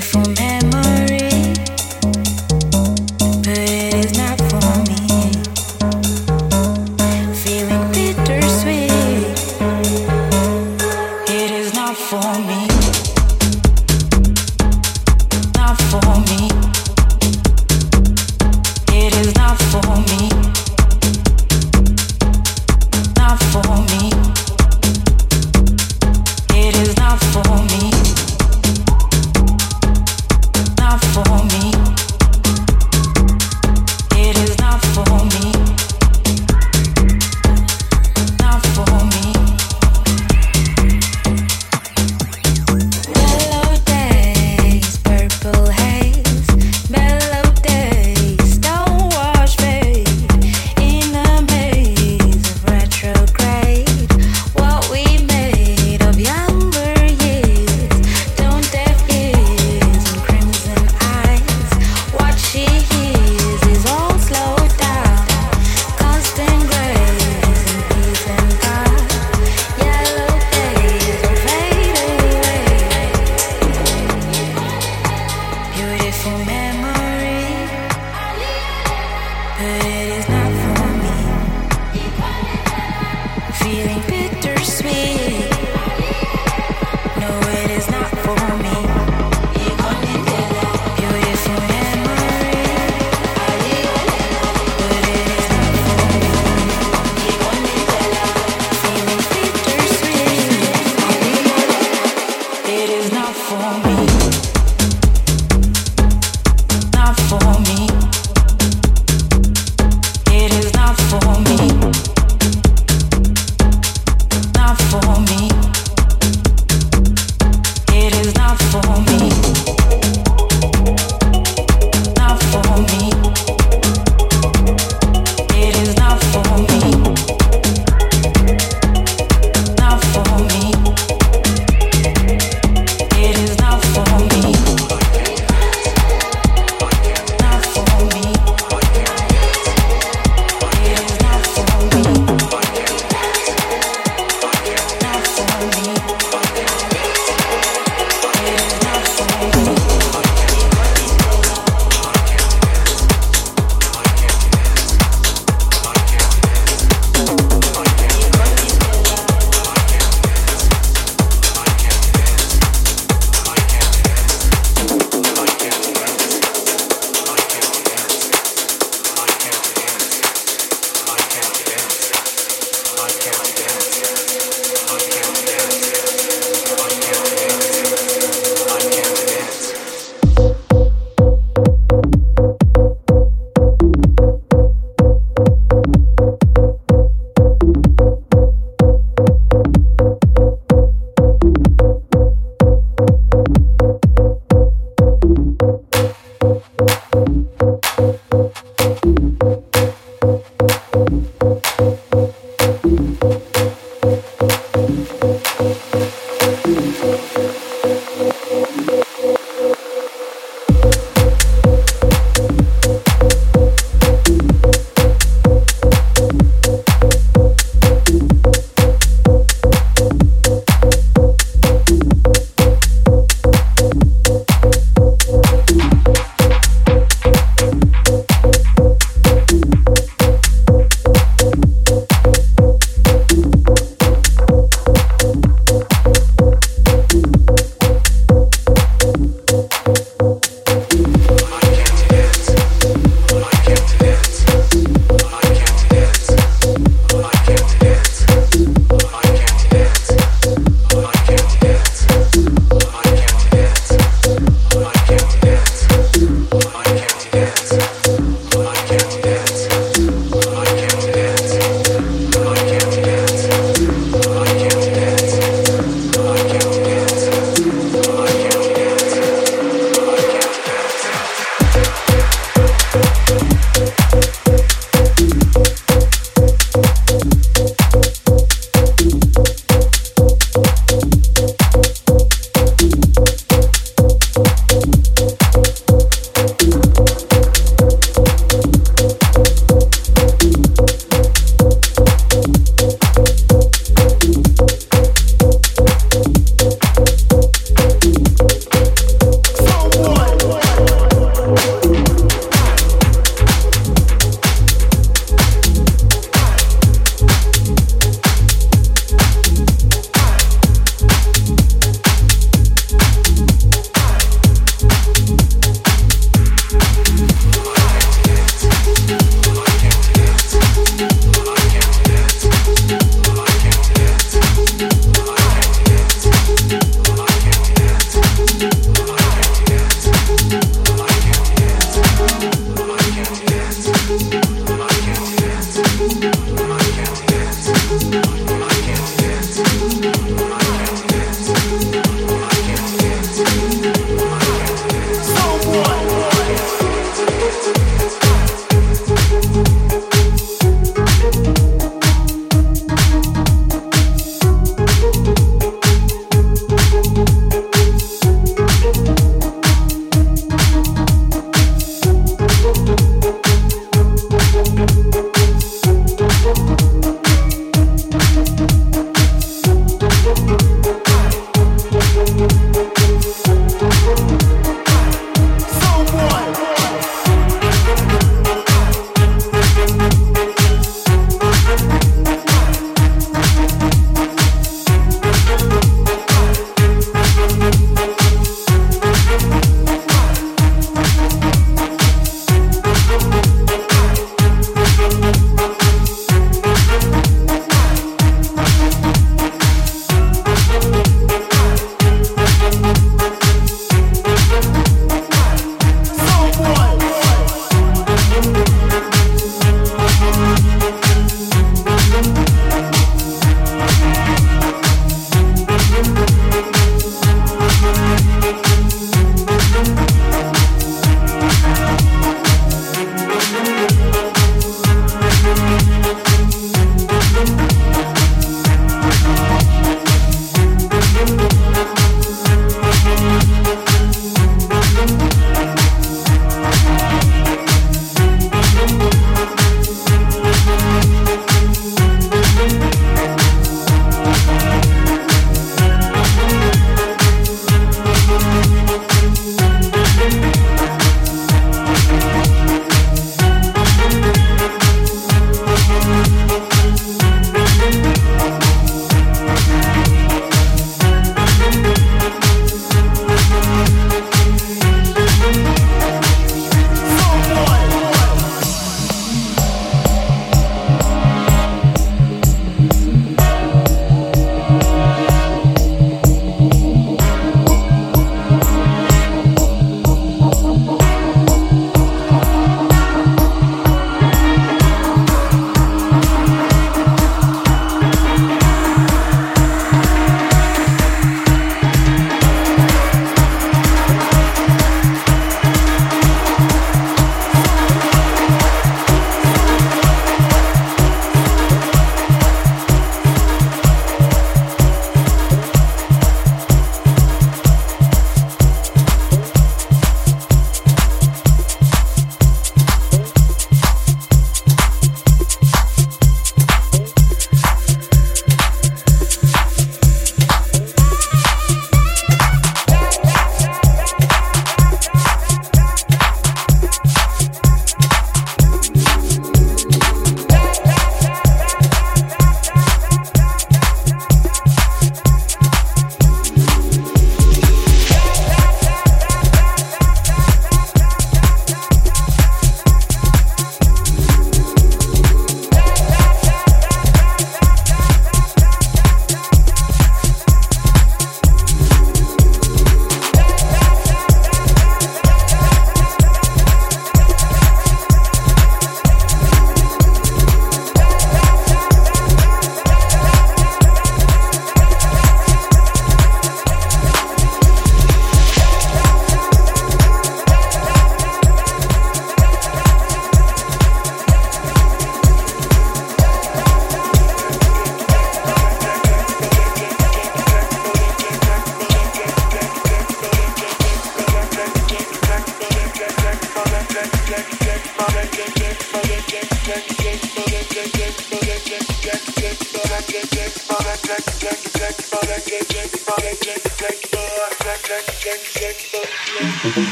for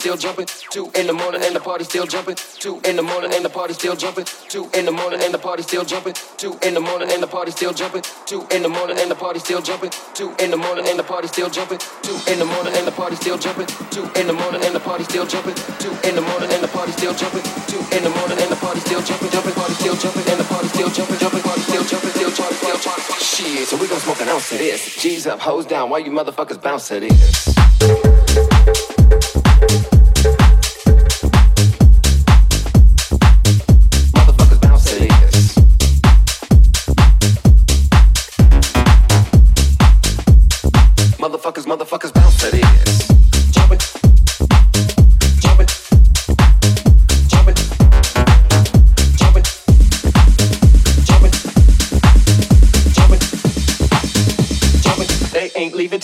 still jumping. Two in the morning and the party still jumping. Two in the morning and the party still jumping. Two in the morning and the party still jumping. Two in the morning and the party still jumping. Two in the morning and the party still jumping. Two in the morning and the party still jumping. Two in the morning and the party still jumping. Two in the morning and the party still jumping. Two in the morning and the party still jumping. Two in the morning and the party still jumping. Jumping party still jumping and the party still jumping. Jumping party still jumping. Still jumping. Still jumping. Shit, so we gon' smoke an ounce of this. G's up, hoes down. Why you motherfuckers bounce to this?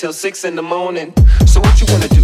Till six in the morning. So what you wanna do?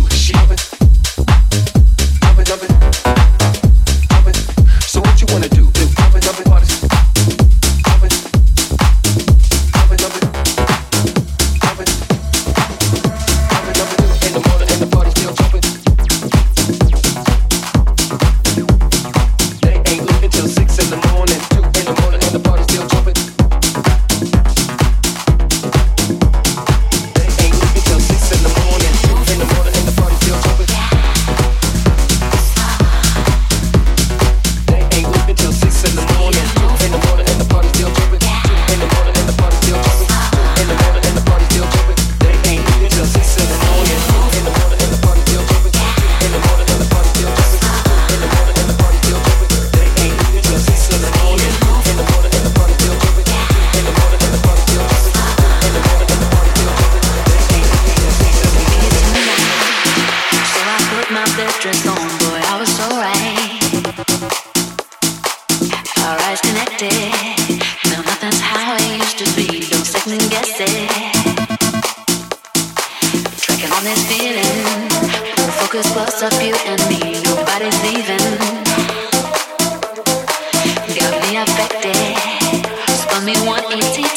Spun me 180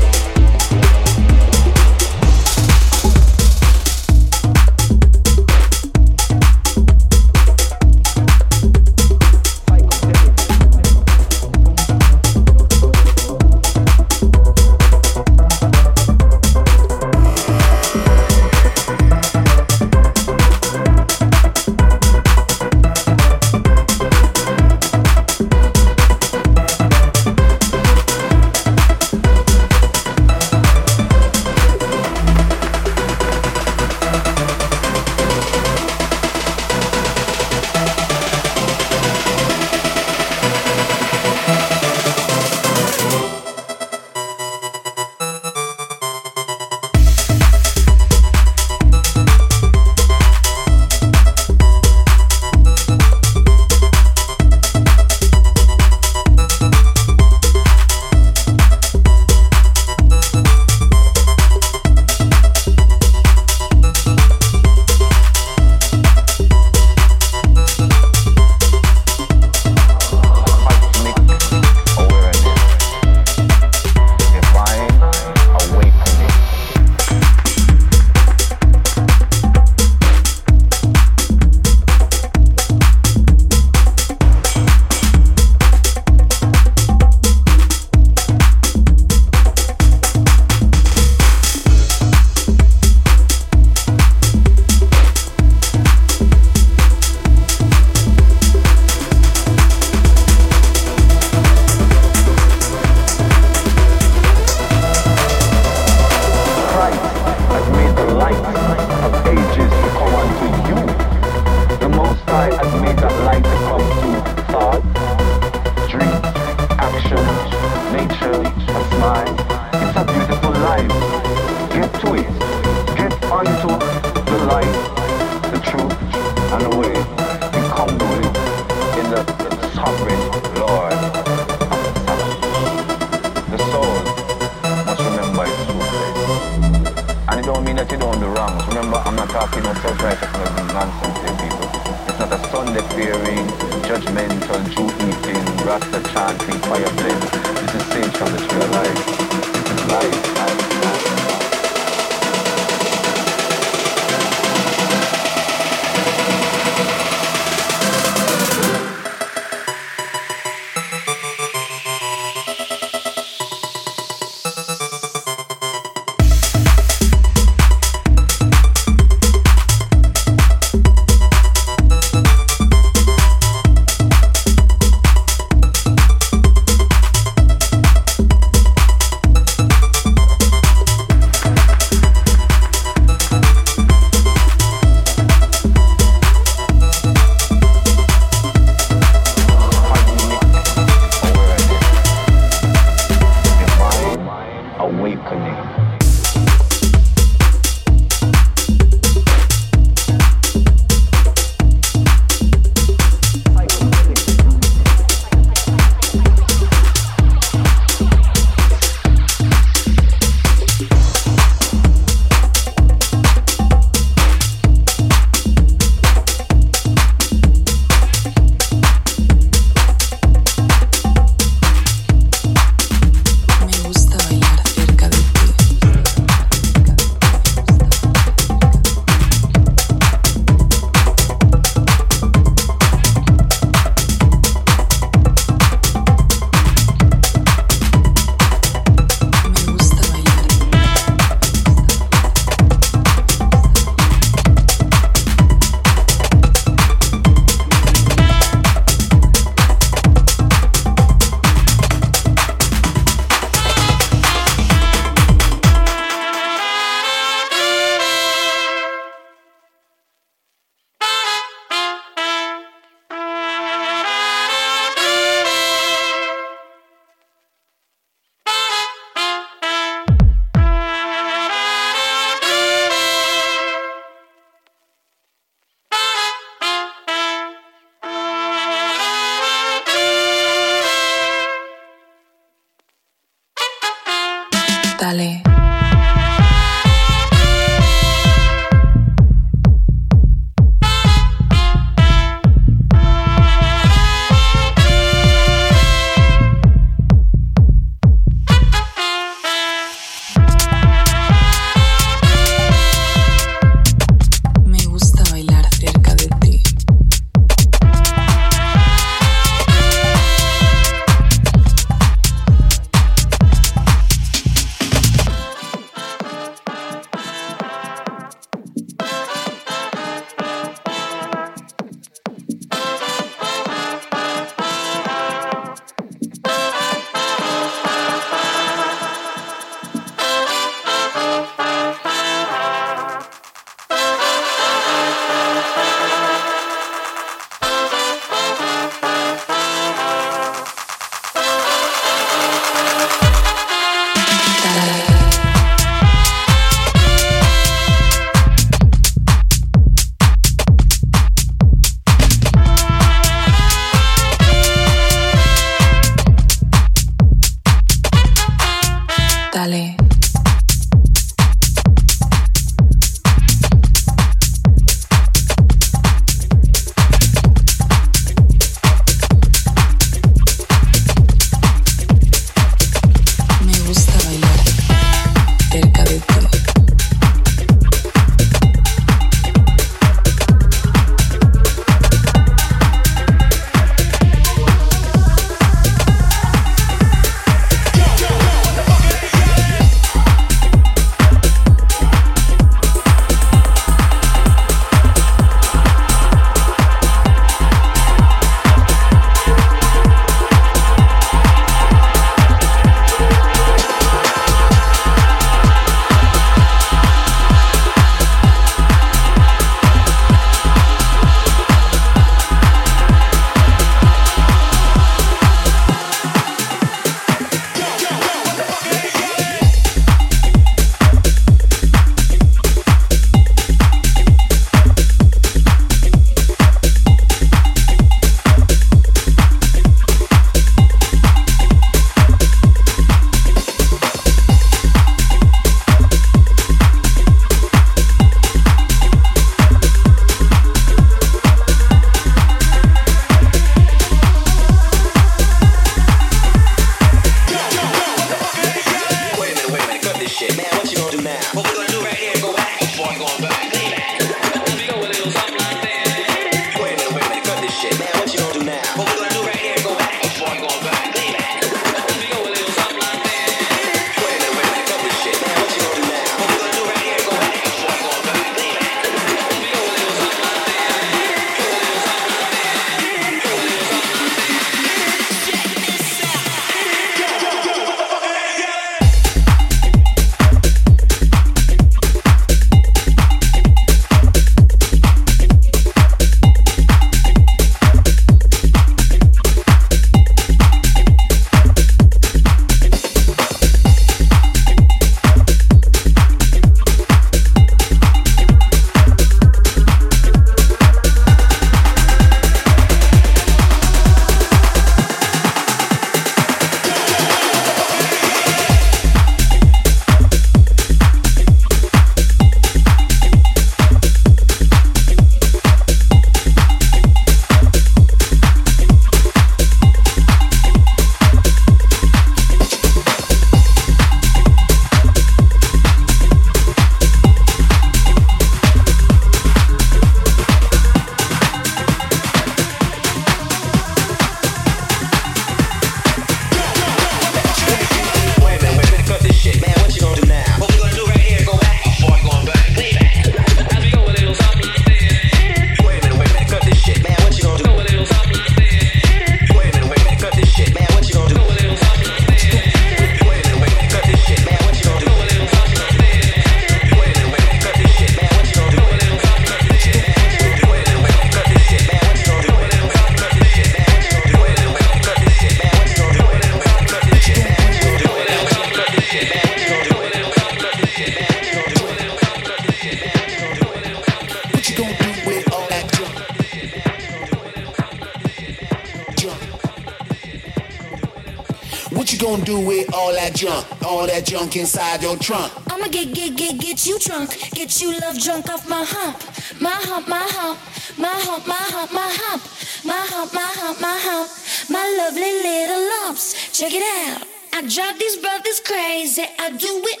junk inside your trunk. I'ma get, get, get, get you drunk. Get you love drunk off my hump. My hump, my hump. My hump, my hump, my hump. My hump, my hump, my hump. My lovely little lumps. Check it out. I drive these brothers crazy. I do it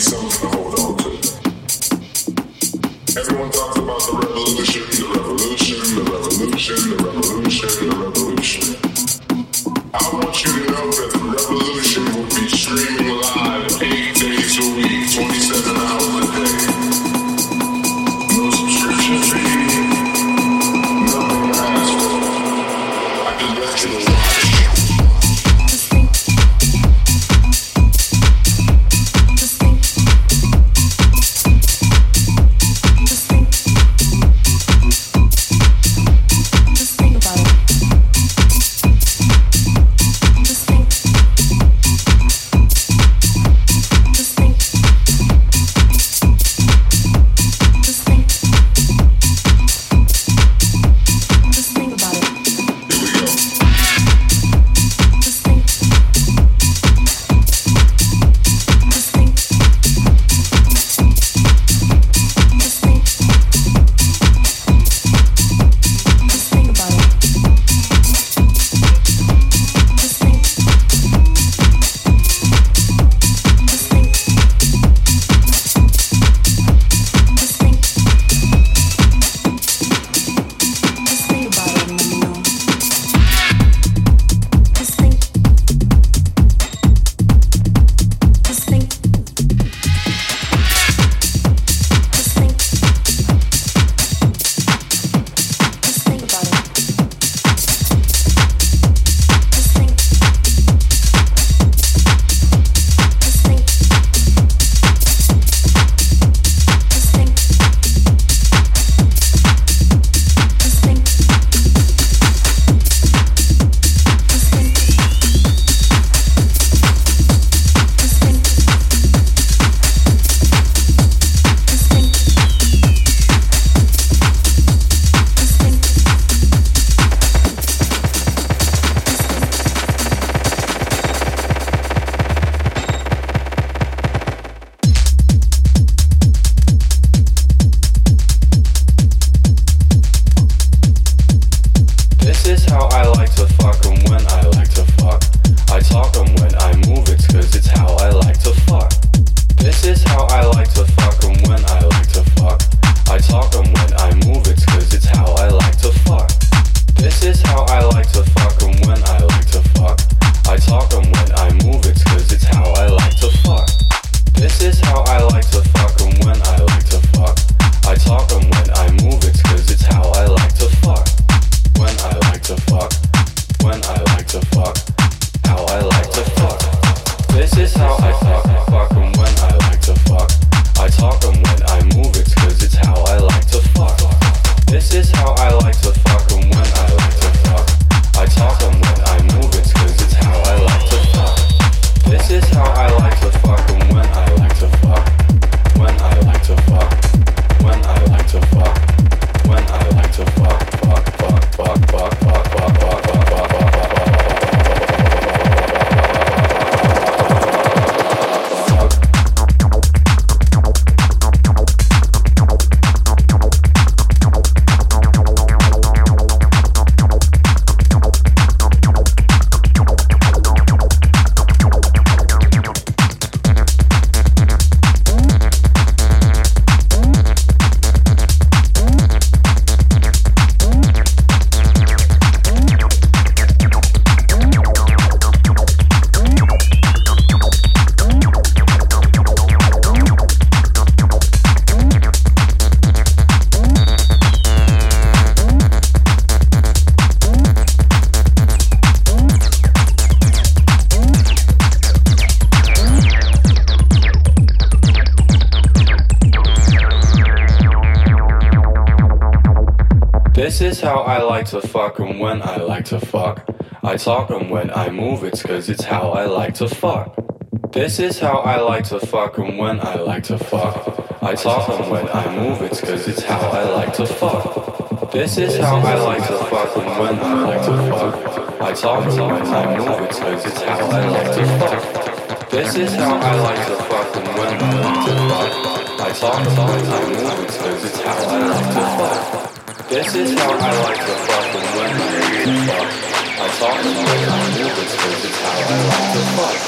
So. Talk and when I like to fuck. I talk 'em when I move it's cause it's how I like to fuck. This is how I like to fuck and when I like to fuck. I talk and when I move it's cause it's how I like to fuck. This is how I like to fuck and when I like to fuck. I talk and when I move it's cause it's how I like to fuck. This is how I like to fuck and when I like to fuck. I talk and when I move it's cause it's how I like to fuck. This is how I like to fuck and when I like to fuck. I talk and when I move it's cause it's how I like to fuck.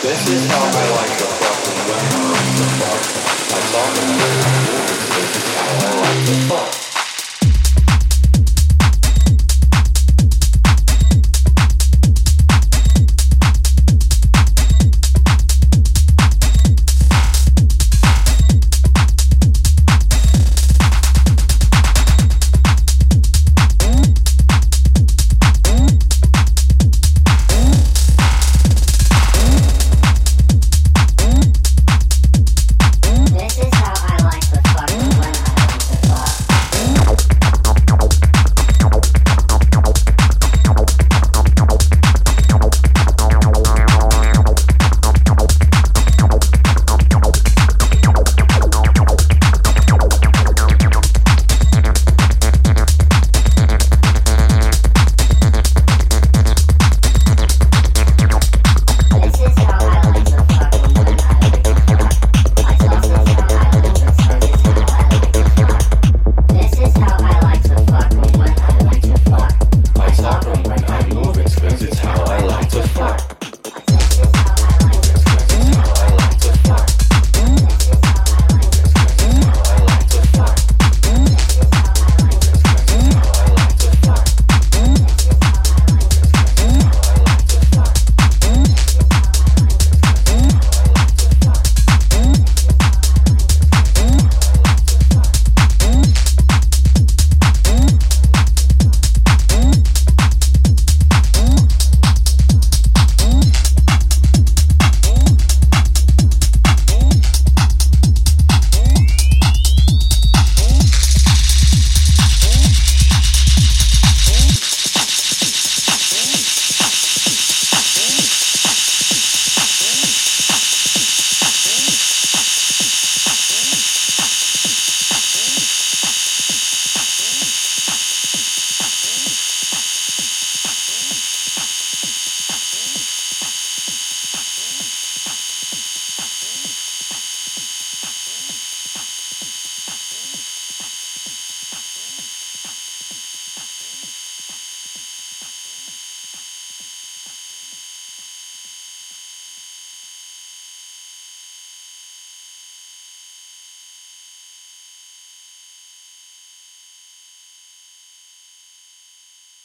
This is how I like to fuck and when I like to fuck. I talk and when I move it's 'cause it's how I like to fuck.